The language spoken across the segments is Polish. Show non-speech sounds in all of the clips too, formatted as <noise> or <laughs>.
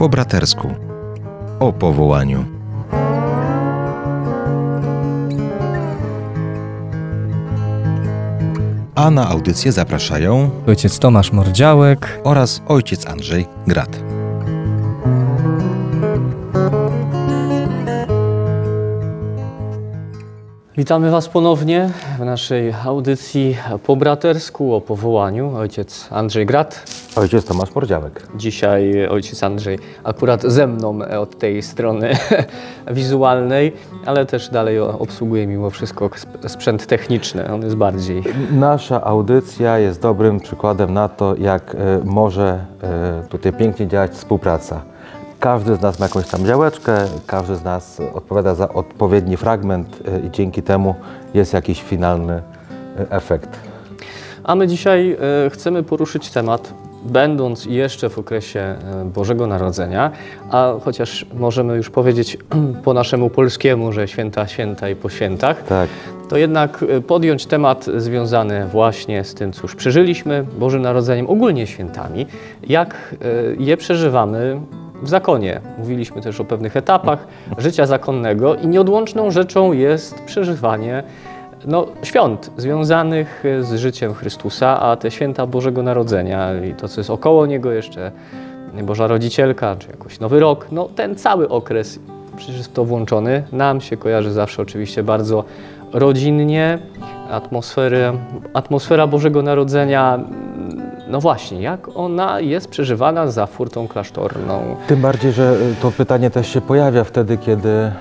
Po bratersku. O powołaniu. A na audycję zapraszają Ojciec Tomasz Mordziałek. oraz ojciec Andrzej Grat. Witamy Was ponownie w naszej audycji po bratersku o powołaniu. Ojciec Andrzej Grat. Ojciec Tomasz Mordziałek. Dzisiaj ojciec Andrzej akurat ze mną od tej strony <laughs> wizualnej, ale też dalej obsługuje mimo wszystko sp- sprzęt techniczny. On jest bardziej. Nasza audycja jest dobrym przykładem na to, jak e, może e, tutaj pięknie działać współpraca. Każdy z nas ma jakąś tam działeczkę, każdy z nas odpowiada za odpowiedni fragment e, i dzięki temu jest jakiś finalny e, efekt. A my dzisiaj e, chcemy poruszyć temat, będąc jeszcze w okresie Bożego Narodzenia, a chociaż możemy już powiedzieć <clears throat> po naszemu polskiemu, że święta, święta i po świętach, Tak. to jednak podjąć temat związany właśnie z tym, co już przeżyliśmy, Bożym Narodzeniem, ogólnie świętami, jak je przeżywamy w zakonie. Mówiliśmy też o pewnych etapach życia zakonnego i nieodłączną rzeczą jest przeżywanie no, świąt związanych z życiem Chrystusa, a te święta Bożego Narodzenia i to, co jest około Niego jeszcze, Boża Rodzicielka, czy jakoś Nowy Rok, no ten cały okres przecież jest to włączony. Nam się kojarzy zawsze oczywiście bardzo rodzinnie, atmosfery, atmosfera Bożego Narodzenia, no właśnie, jak ona jest przeżywana za furtą klasztorną. Tym bardziej, że e, to pytanie też się pojawia wtedy, kiedy e,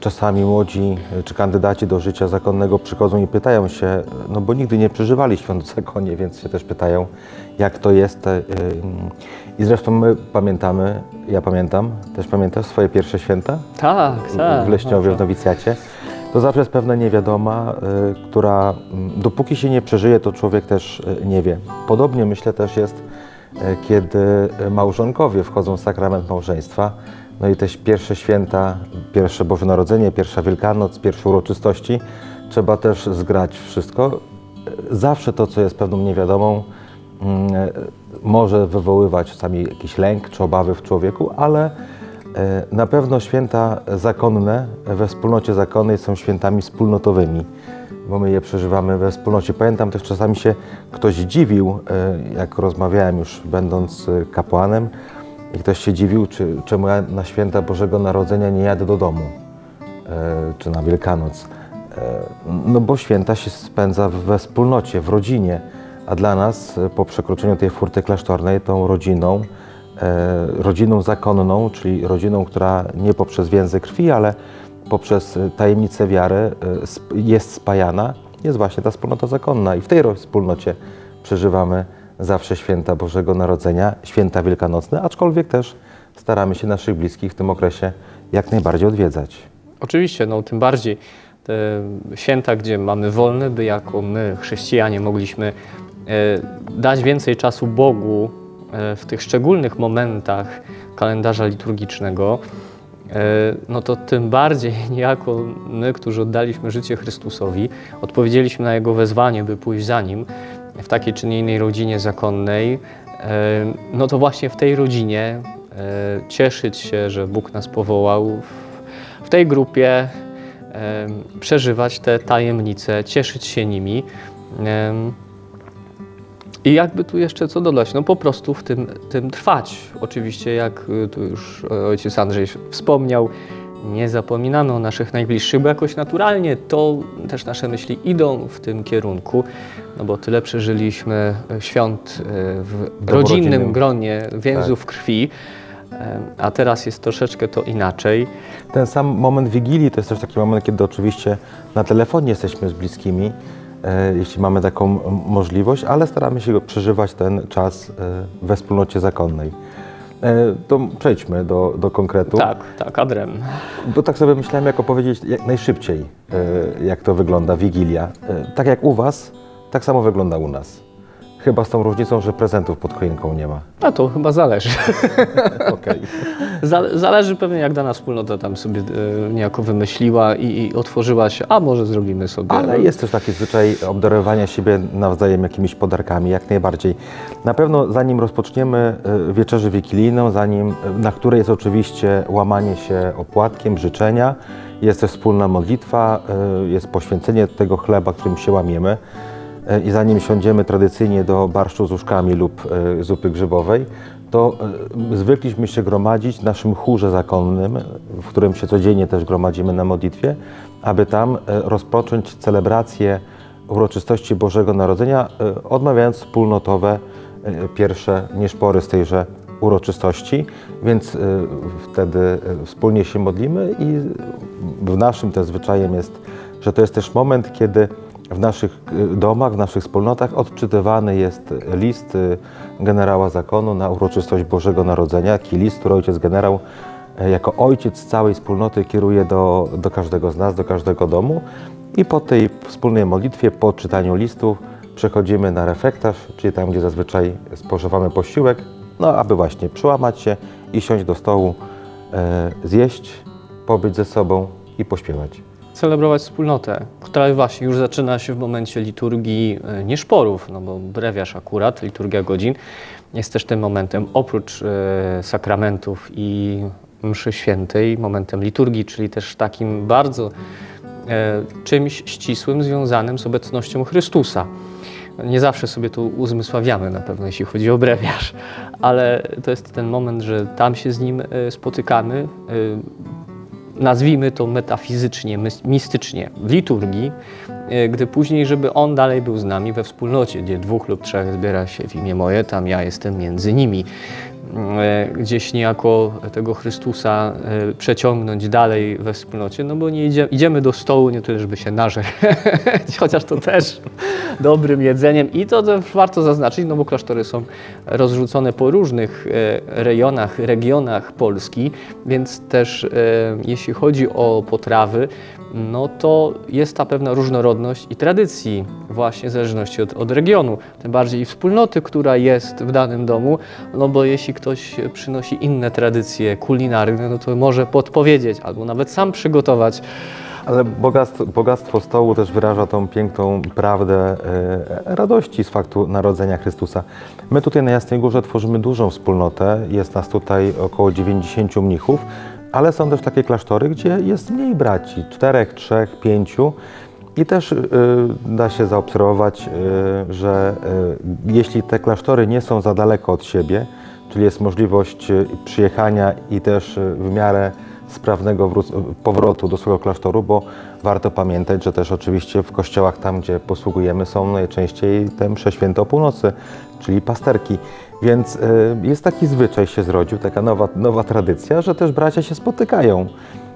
czasami młodzi e, czy kandydaci do życia zakonnego przychodzą i pytają się, no bo nigdy nie przeżywali świąt w zakonie, więc się też pytają, jak to jest. e, I zresztą my pamiętamy, ja pamiętam, też pamiętasz swoje pierwsze święta Tak, tak. w Leśniowie, w nowicjacie. To zawsze jest pewna niewiadoma, y, która dopóki się nie przeżyje, to człowiek też y, nie wie. Podobnie myślę też jest, y, kiedy małżonkowie wchodzą w sakrament małżeństwa. No i też pierwsze święta, pierwsze Boże Narodzenie, pierwsza Wielkanoc, pierwsze uroczystości, trzeba też zgrać wszystko. Zawsze to, co jest pewną niewiadomą, mm, może wywoływać czasami jakiś lęk czy obawy w człowieku, ale Na pewno święta zakonne we wspólnocie zakonnej są świętami wspólnotowymi, bo my je przeżywamy we wspólnocie. Pamiętam też czasami się ktoś dziwił, e, jak rozmawiałem już będąc e, kapłanem, i ktoś się dziwił, czy, czemu ja na święta Bożego Narodzenia nie jadę do domu, e, czy na Wielkanoc. E, No bo święta się spędza we wspólnocie, w rodzinie, a dla nas e, po przekroczeniu tej furty klasztornej tą rodziną, e, rodziną zakonną, czyli rodziną, która nie poprzez więzy krwi, ale poprzez e, tajemnicę wiary e, jest spajana, jest właśnie ta wspólnota zakonna. I w tej wspólnocie przeżywamy zawsze święta Bożego Narodzenia, święta wielkanocne, aczkolwiek też staramy się naszych bliskich w tym okresie jak najbardziej odwiedzać. Oczywiście, no tym bardziej te święta, gdzie mamy wolne, by jako my, chrześcijanie, mogliśmy e, dać więcej czasu Bogu e, w tych szczególnych momentach kalendarza liturgicznego, e, no to tym bardziej <laughs> niejako my, którzy oddaliśmy życie Chrystusowi, odpowiedzieliśmy na Jego wezwanie, by pójść za Nim w takiej czy innej rodzinie zakonnej, e, no to właśnie w tej rodzinie e, cieszyć się, że Bóg nas powołał w, tej grupie, przeżywać te tajemnice, cieszyć się nimi. I jakby tu jeszcze co dodać? No po prostu w tym, tym trwać. Oczywiście, jak y, tu już e, ojciec Andrzej wspomniał, nie zapominamy o naszych najbliższych, bo jakoś naturalnie to też nasze myśli idą w tym kierunku, no bo tyle przeżyliśmy e, świąt w rodzinnym gronie więzów krwi, em, a teraz jest troszeczkę to inaczej. Ten sam moment Wigilii to jest też taki moment, kiedy oczywiście na telefonie jesteśmy z bliskimi, jeśli mamy taką możliwość, ale staramy się przeżywać ten czas e, we wspólnocie zakonnej. E, to przejdźmy do, do konkretu. Tak, tak, adrem. Bo tak sobie myślałem, jak opowiedzieć jak najszybciej, e, jak to wygląda Wigilia. E, Tak jak u Was, tak samo wygląda u nas. Chyba z tą różnicą, że prezentów pod choinką nie ma. A to chyba zależy. <laughs> Zależy pewnie, jak dana wspólnota tam sobie e, niejako wymyśliła i, i otworzyła się, a może zrobimy sobie. Ale jest też taki zwyczaj obdarowania siebie nawzajem jakimiś podarkami, jak najbardziej. Na pewno zanim rozpoczniemy e, wieczerzę wigilijną, zanim, e, na której jest oczywiście łamanie się opłatkiem, życzenia, jest też wspólna modlitwa, jest poświęcenie tego chleba, którym się łamiemy. E, I zanim siądziemy tradycyjnie do barszczu z uszkami lub e, zupy grzybowej, to e, zwykliśmy się gromadzić w naszym chórze zakonnym, w którym się codziennie też gromadzimy na modlitwie, aby tam rozpocząć celebrację uroczystości Bożego Narodzenia, odmawiając wspólnotowe pierwsze nieszpory z tejże uroczystości, więc wtedy wspólnie się modlimy i w naszym też zwyczajem jest, że to jest też moment, kiedy w naszych y, domach, w naszych wspólnotach odczytywany jest list y, generała zakonu na uroczystość Bożego Narodzenia. Taki list, który ojciec generał e, jako ojciec całej wspólnoty kieruje do, do każdego z nas, do każdego domu. I po tej wspólnej modlitwie, po czytaniu listu przechodzimy na refektarz, czyli tam, gdzie zazwyczaj spożywamy posiłek, no aby właśnie przełamać się i siąść do stołu, e, zjeść, pobyć ze sobą i pośpiewać. Celebrować wspólnotę, która właśnie już zaczyna się w momencie liturgii e, nieszporów, no bo brewiarz akurat, liturgia godzin, jest też tym momentem, oprócz e, sakramentów i mszy świętej, momentem liturgii, czyli też takim bardzo e, czymś ścisłym związanym z obecnością Chrystusa. Nie zawsze sobie to uzmysławiamy na pewno, jeśli chodzi o brewiarz, ale to jest ten moment, że tam się z nim spotykamy, nazwijmy to metafizycznie, mistycznie, w liturgii, e, gdy później, żeby On dalej był z nami we wspólnocie, gdzie dwóch lub trzech zbiera się w imię moje, tam ja jestem między nimi. E, Gdzieś niejako tego Chrystusa e, przeciągnąć dalej we wspólnocie, no bo nie idzie, idziemy do stołu nie tyle, żeby się nażreć, <laughs> chociaż to też dobrym jedzeniem. I to też warto zaznaczyć, no bo klasztory są rozrzucone po różnych e, rejonach, regionach Polski, więc też jeśli chodzi o potrawy, no to jest ta pewna różnorodność i tradycji właśnie w zależności od, od regionu, tym bardziej i wspólnoty, która jest w danym domu, no bo jeśli ktoś przynosi inne tradycje kulinarne, no to może podpowiedzieć albo nawet sam przygotować. Ale bogactwo, bogactwo stołu też wyraża tą piękną prawdę e, radości z faktu narodzenia Chrystusa. My tutaj na Jasnej Górze tworzymy dużą wspólnotę, jest nas tutaj około 90 mnichów, ale są też takie klasztory, gdzie jest mniej braci, czterech, trzech, pięciu. I też y, da się zaobserwować, y, że y, jeśli te klasztory nie są za daleko od siebie, czyli jest możliwość y, przyjechania i też y, w miarę sprawnego powrotu do swojego klasztoru, bo warto pamiętać, że też oczywiście w kościołach tam, gdzie posługujemy, są najczęściej te msze święte o północy, czyli pasterki. Więc y, jest taki zwyczaj się zrodził, taka nowa, nowa tradycja, że też bracia się spotykają.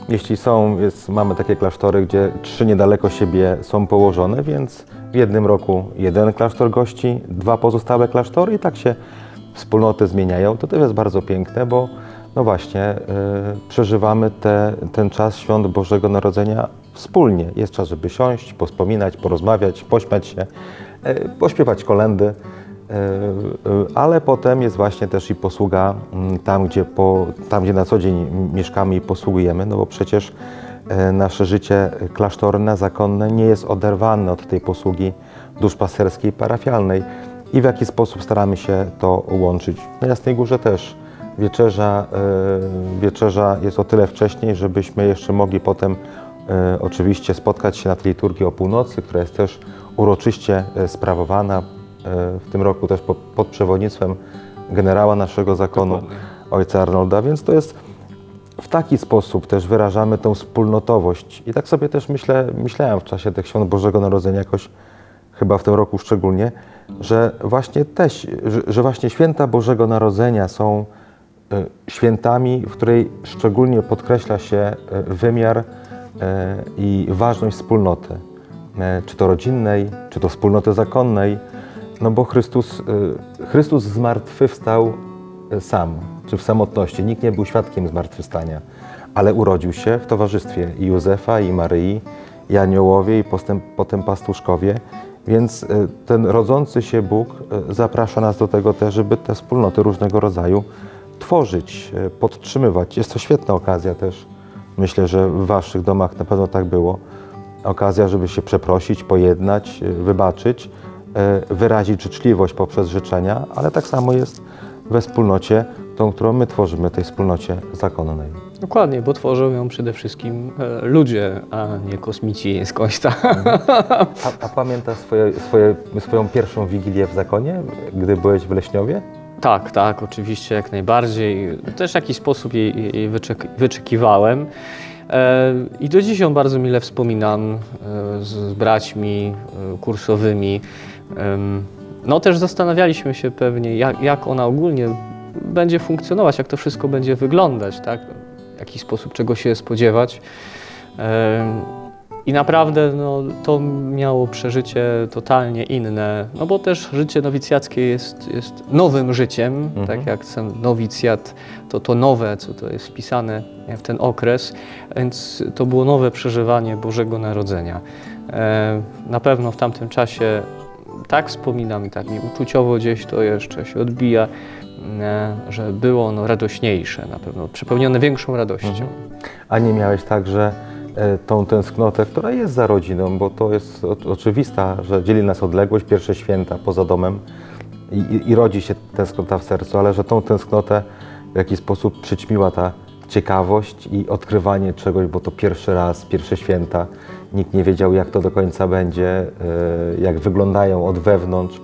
Jeśli są, jest, mamy takie klasztory, gdzie trzy niedaleko siebie są położone, więc w jednym roku jeden klasztor gości, dwa pozostałe klasztory i tak się wspólnoty zmieniają. To też jest bardzo piękne, bo no właśnie y, przeżywamy te, ten czas świąt Bożego Narodzenia wspólnie. Jest czas, żeby siąść, pospominać, porozmawiać, pośmiać się, y, pośpiewać kolendy. Y, y, Ale potem jest właśnie też i posługa mm, tam, gdzie, po, tam, gdzie na co dzień mieszkamy i posługujemy, no bo przecież e, nasze życie klasztorne, zakonne nie jest oderwane od tej posługi duszpasterskiej, parafialnej. I w jaki sposób staramy się to łączyć. Na Jasnej Górze też wieczerza, e, wieczerza jest o tyle wcześniej, żebyśmy jeszcze mogli potem e, oczywiście spotkać się na tej liturgii o północy, która jest też uroczyście e, sprawowana e, w tym roku też po, pod przewodnictwem generała naszego zakonu, Dokładnie. ojca Arnolda, więc to jest w taki sposób też wyrażamy tą wspólnotowość. I tak sobie też myślę, myślałem w czasie tych świąt Bożego Narodzenia jakoś, chyba w tym roku szczególnie, że właśnie też, że, że właśnie święta Bożego Narodzenia są y, świętami, w której szczególnie podkreśla się y, wymiar i ważność wspólnoty, czy to rodzinnej, czy to wspólnoty zakonnej, no bo Chrystus, y, Chrystus zmartwychwstał y, sam, czy w samotności. Nikt nie był świadkiem zmartwychwstania, ale urodził się w towarzystwie i Józefa, i Maryi, i aniołowie, i postęp, potem pastuszkowie. Więc e, ten rodzący się Bóg zaprasza nas do tego też, żeby te wspólnoty różnego rodzaju tworzyć, podtrzymywać. Jest to świetna okazja też. Myślę, że w Waszych domach na pewno tak było. Okazja, żeby się przeprosić, pojednać, wybaczyć, wyrazić życzliwość poprzez życzenia, ale tak samo jest we wspólnocie, tą, którą my tworzymy, tej wspólnocie zakonnej. Dokładnie, bo tworzą ją przede wszystkim e, ludzie, a nie kosmici skądś tam. A, a pamiętasz swoje, swoje, swoją pierwszą wigilię w zakonie, gdy byłeś w Leśniowie? Tak, tak, oczywiście, jak najbardziej. Też w jakiś sposób jej, jej wyczek, wyczekiwałem. E, I do dziś ją bardzo mile wspominam e, z, z braćmi e, kursowymi. No też zastanawialiśmy się pewnie, jak, jak ona ogólnie będzie funkcjonować, jak to wszystko będzie wyglądać, tak? W jaki sposób czego się spodziewać. I naprawdę no, to miało przeżycie totalnie inne, no bo też życie nowicjackie jest, jest nowym życiem, Mhm. tak jak ten nowicjat, to to nowe, co to jest wpisane w ten okres, więc to było nowe przeżywanie Bożego Narodzenia. Na pewno w tamtym czasie tak wspominam i tak mi uczuciowo gdzieś to jeszcze się odbija, e, że było ono radośniejsze na pewno, przepełnione większą radością. Mhm. A nie miałeś tak, że e, tą tęsknotę, która jest za rodziną, bo to jest oczywista, że dzieli nas odległość, pierwsze święta poza domem i, i rodzi się tęsknota w sercu, ale że tą tęsknotę w jakiś sposób przyćmiła ta ciekawość i odkrywanie czegoś, bo to pierwszy raz, pierwsze święta, nikt nie wiedział jak to do końca będzie, e, jak wyglądają od wewnątrz.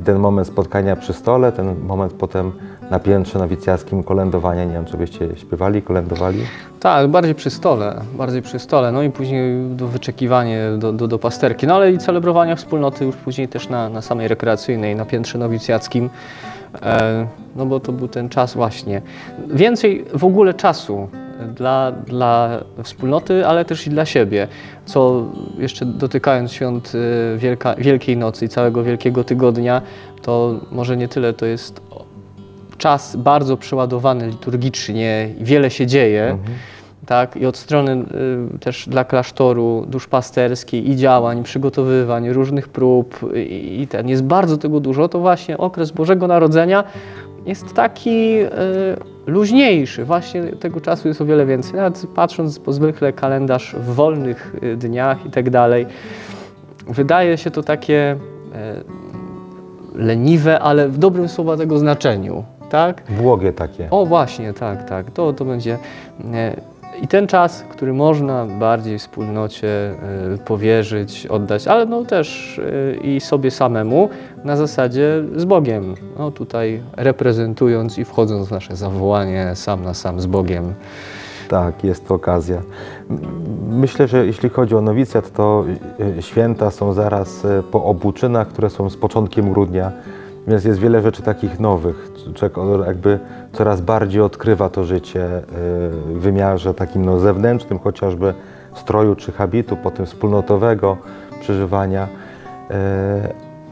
I ten moment spotkania przy stole, ten moment potem na piętrze nowicjackim kolędowania, nie wiem, czy byście śpiewali, kolędowali? Tak, bardziej przy stole, bardziej przy stole, no i później do wyczekiwanie do, do, do pasterki, no ale i celebrowania wspólnoty już później też na, na samej rekreacyjnej, na piętrze nowicjackim, e, no bo to był ten czas właśnie. Więcej w ogóle czasu dla, dla wspólnoty, ale też i dla siebie, co jeszcze dotykając świąt e, Wielka, Wielkiej Nocy i całego Wielkiego Tygodnia, to może nie tyle to jest czas bardzo przeładowany liturgicznie wiele się dzieje, tak, i od strony y, też dla klasztoru duszpasterskiej i działań, przygotowywań, różnych prób i, i ten, jest bardzo tego dużo, to właśnie okres Bożego Narodzenia jest taki y, luźniejszy, właśnie tego czasu jest o wiele więcej, nawet patrząc po zwykle kalendarz w wolnych y, dniach i tak dalej, wydaje się to takie y, leniwe, ale w dobrym słowa tego znaczeniu, tak? Błogie takie. O właśnie, tak, tak. To, to będzie. I ten czas, który można bardziej wspólnocie e, powierzyć, oddać, ale no też e, i sobie samemu na zasadzie z Bogiem. No tutaj reprezentując i wchodząc w nasze zawołanie sam na sam z Bogiem. Tak, jest to okazja. Myślę, że jeśli chodzi o nowicjat, to y, święta są zaraz y, po obuczynach, które są z początkiem grudnia, więc jest wiele rzeczy takich nowych. Jakby coraz bardziej odkrywa to życie y, w wymiarze takim no, zewnętrznym, chociażby stroju czy habitu, potem wspólnotowego przeżywania. Y,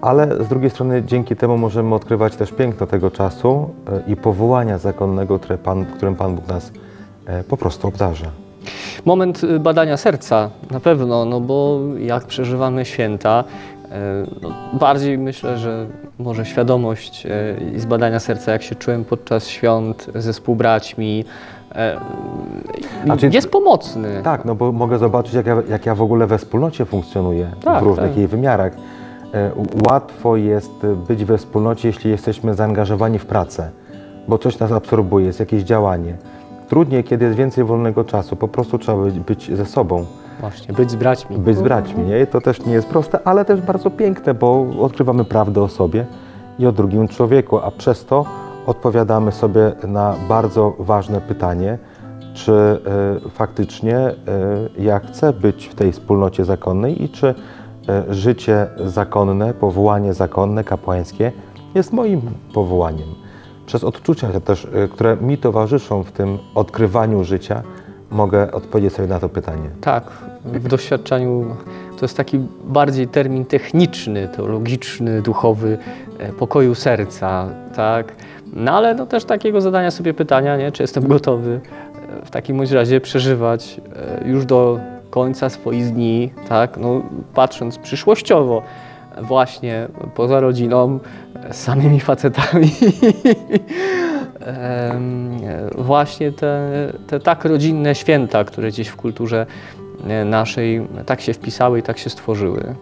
Ale z drugiej strony dzięki temu możemy odkrywać też piękno tego czasu y, i powołania zakonnego, które Pan, którym Pan Bóg nas po prostu obdarza. Moment badania serca na pewno, no bo jak przeżywamy święta, no bardziej myślę, że może świadomość e, i zbadania serca, jak się czułem podczas świąt ze współbraćmi, e, A czy- jest pomocny. Tak, no bo mogę zobaczyć, jak ja, jak ja w ogóle we wspólnocie funkcjonuję Tak, w różnych tak. jej wymiarach. E, Łatwo jest być we wspólnocie, jeśli jesteśmy zaangażowani w pracę, bo coś nas absorbuje, jest jakieś działanie. Trudniej, kiedy jest więcej wolnego czasu, po prostu trzeba być ze sobą, Właśnie, być z braćmi. być z braćmi. Nie? To też nie jest proste, ale też bardzo piękne, bo odkrywamy prawdę o sobie i o drugim człowieku, a przez to odpowiadamy sobie na bardzo ważne pytanie, czy e, faktycznie e, ja chcę być w tej wspólnocie zakonnej i czy e, życie zakonne, powołanie zakonne, kapłańskie jest moim powołaniem. Przez odczucia też, które mi towarzyszą w tym odkrywaniu życia, mogę odpowiedzieć sobie na to pytanie. Tak, w doświadczeniu to jest taki bardziej termin techniczny, teologiczny, duchowy, e, pokoju serca, tak? No ale no też takiego zadania sobie pytania, nie? czy jestem gotowy e, w takim bądź razie przeżywać e, już do końca swoich dni, tak? No, patrząc przyszłościowo, właśnie poza rodziną, z samymi facetami. <laughs> Właśnie te, te tak rodzinne święta, które gdzieś w kulturze e, naszej tak się wpisały i tak się stworzyły.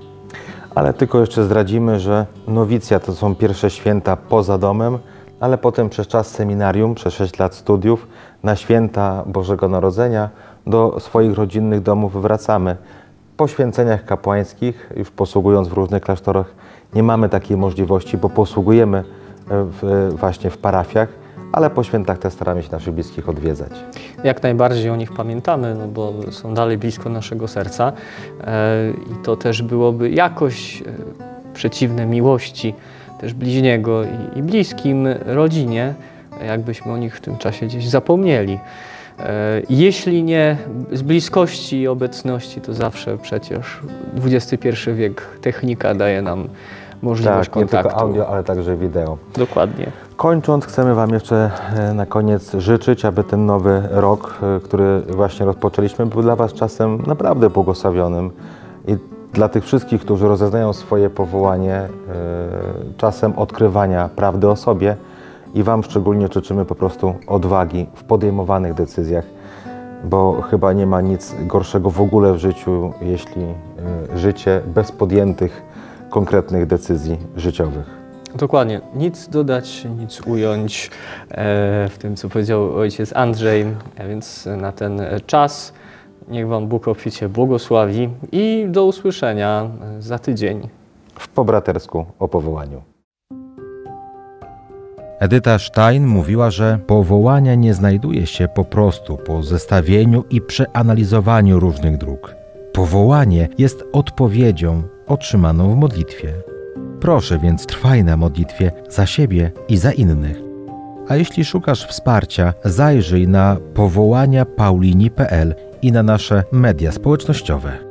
Ale tylko jeszcze zdradzimy, że nowicja to są pierwsze święta poza domem, ale potem przez czas seminarium, przez 6 lat studiów, na święta Bożego Narodzenia do swoich rodzinnych domów wracamy. Po święceniach kapłańskich, już posługując w różnych klasztorach, nie mamy takiej możliwości, bo posługujemy e, w, właśnie w parafiach, ale po świętach też staramy się naszych bliskich odwiedzać. Jak najbardziej o nich pamiętamy, no bo są dalej blisko naszego serca e, i to też byłoby jakoś e, przeciwne miłości też bliźniego i, bliskim rodzinie, jakbyśmy o nich w tym czasie gdzieś zapomnieli. E, Jeśli nie z bliskości i obecności, to zawsze przecież XXI wiek technika daje nam możliwość Tak, nie kontaktu. tylko audio, ale także wideo. Dokładnie. Kończąc, chcemy Wam jeszcze e, na koniec życzyć, aby ten nowy rok, e, który właśnie rozpoczęliśmy, był dla Was czasem naprawdę błogosławionym. I dla tych wszystkich, którzy rozeznają swoje powołanie, e, czasem odkrywania prawdy o sobie. I Wam szczególnie życzymy po prostu odwagi w podejmowanych decyzjach, bo chyba nie ma nic gorszego w ogóle w życiu, jeśli życie bez podjętych konkretnych decyzji życiowych. Dokładnie. Nic dodać, nic ująć e, w tym, co powiedział ojciec Andrzej. A więc na ten czas niech Wam Bóg obficie błogosławi i do usłyszenia za tydzień. W pobratersku o powołaniu. Edyta Stein mówiła, że powołania nie znajduje się po prostu po zestawieniu i przeanalizowaniu różnych dróg. Powołanie jest odpowiedzią otrzymaną w modlitwie. Proszę więc trwaj na modlitwie za siebie i za innych. A jeśli szukasz wsparcia, zajrzyj na powołania paulini.pl i na nasze media społecznościowe.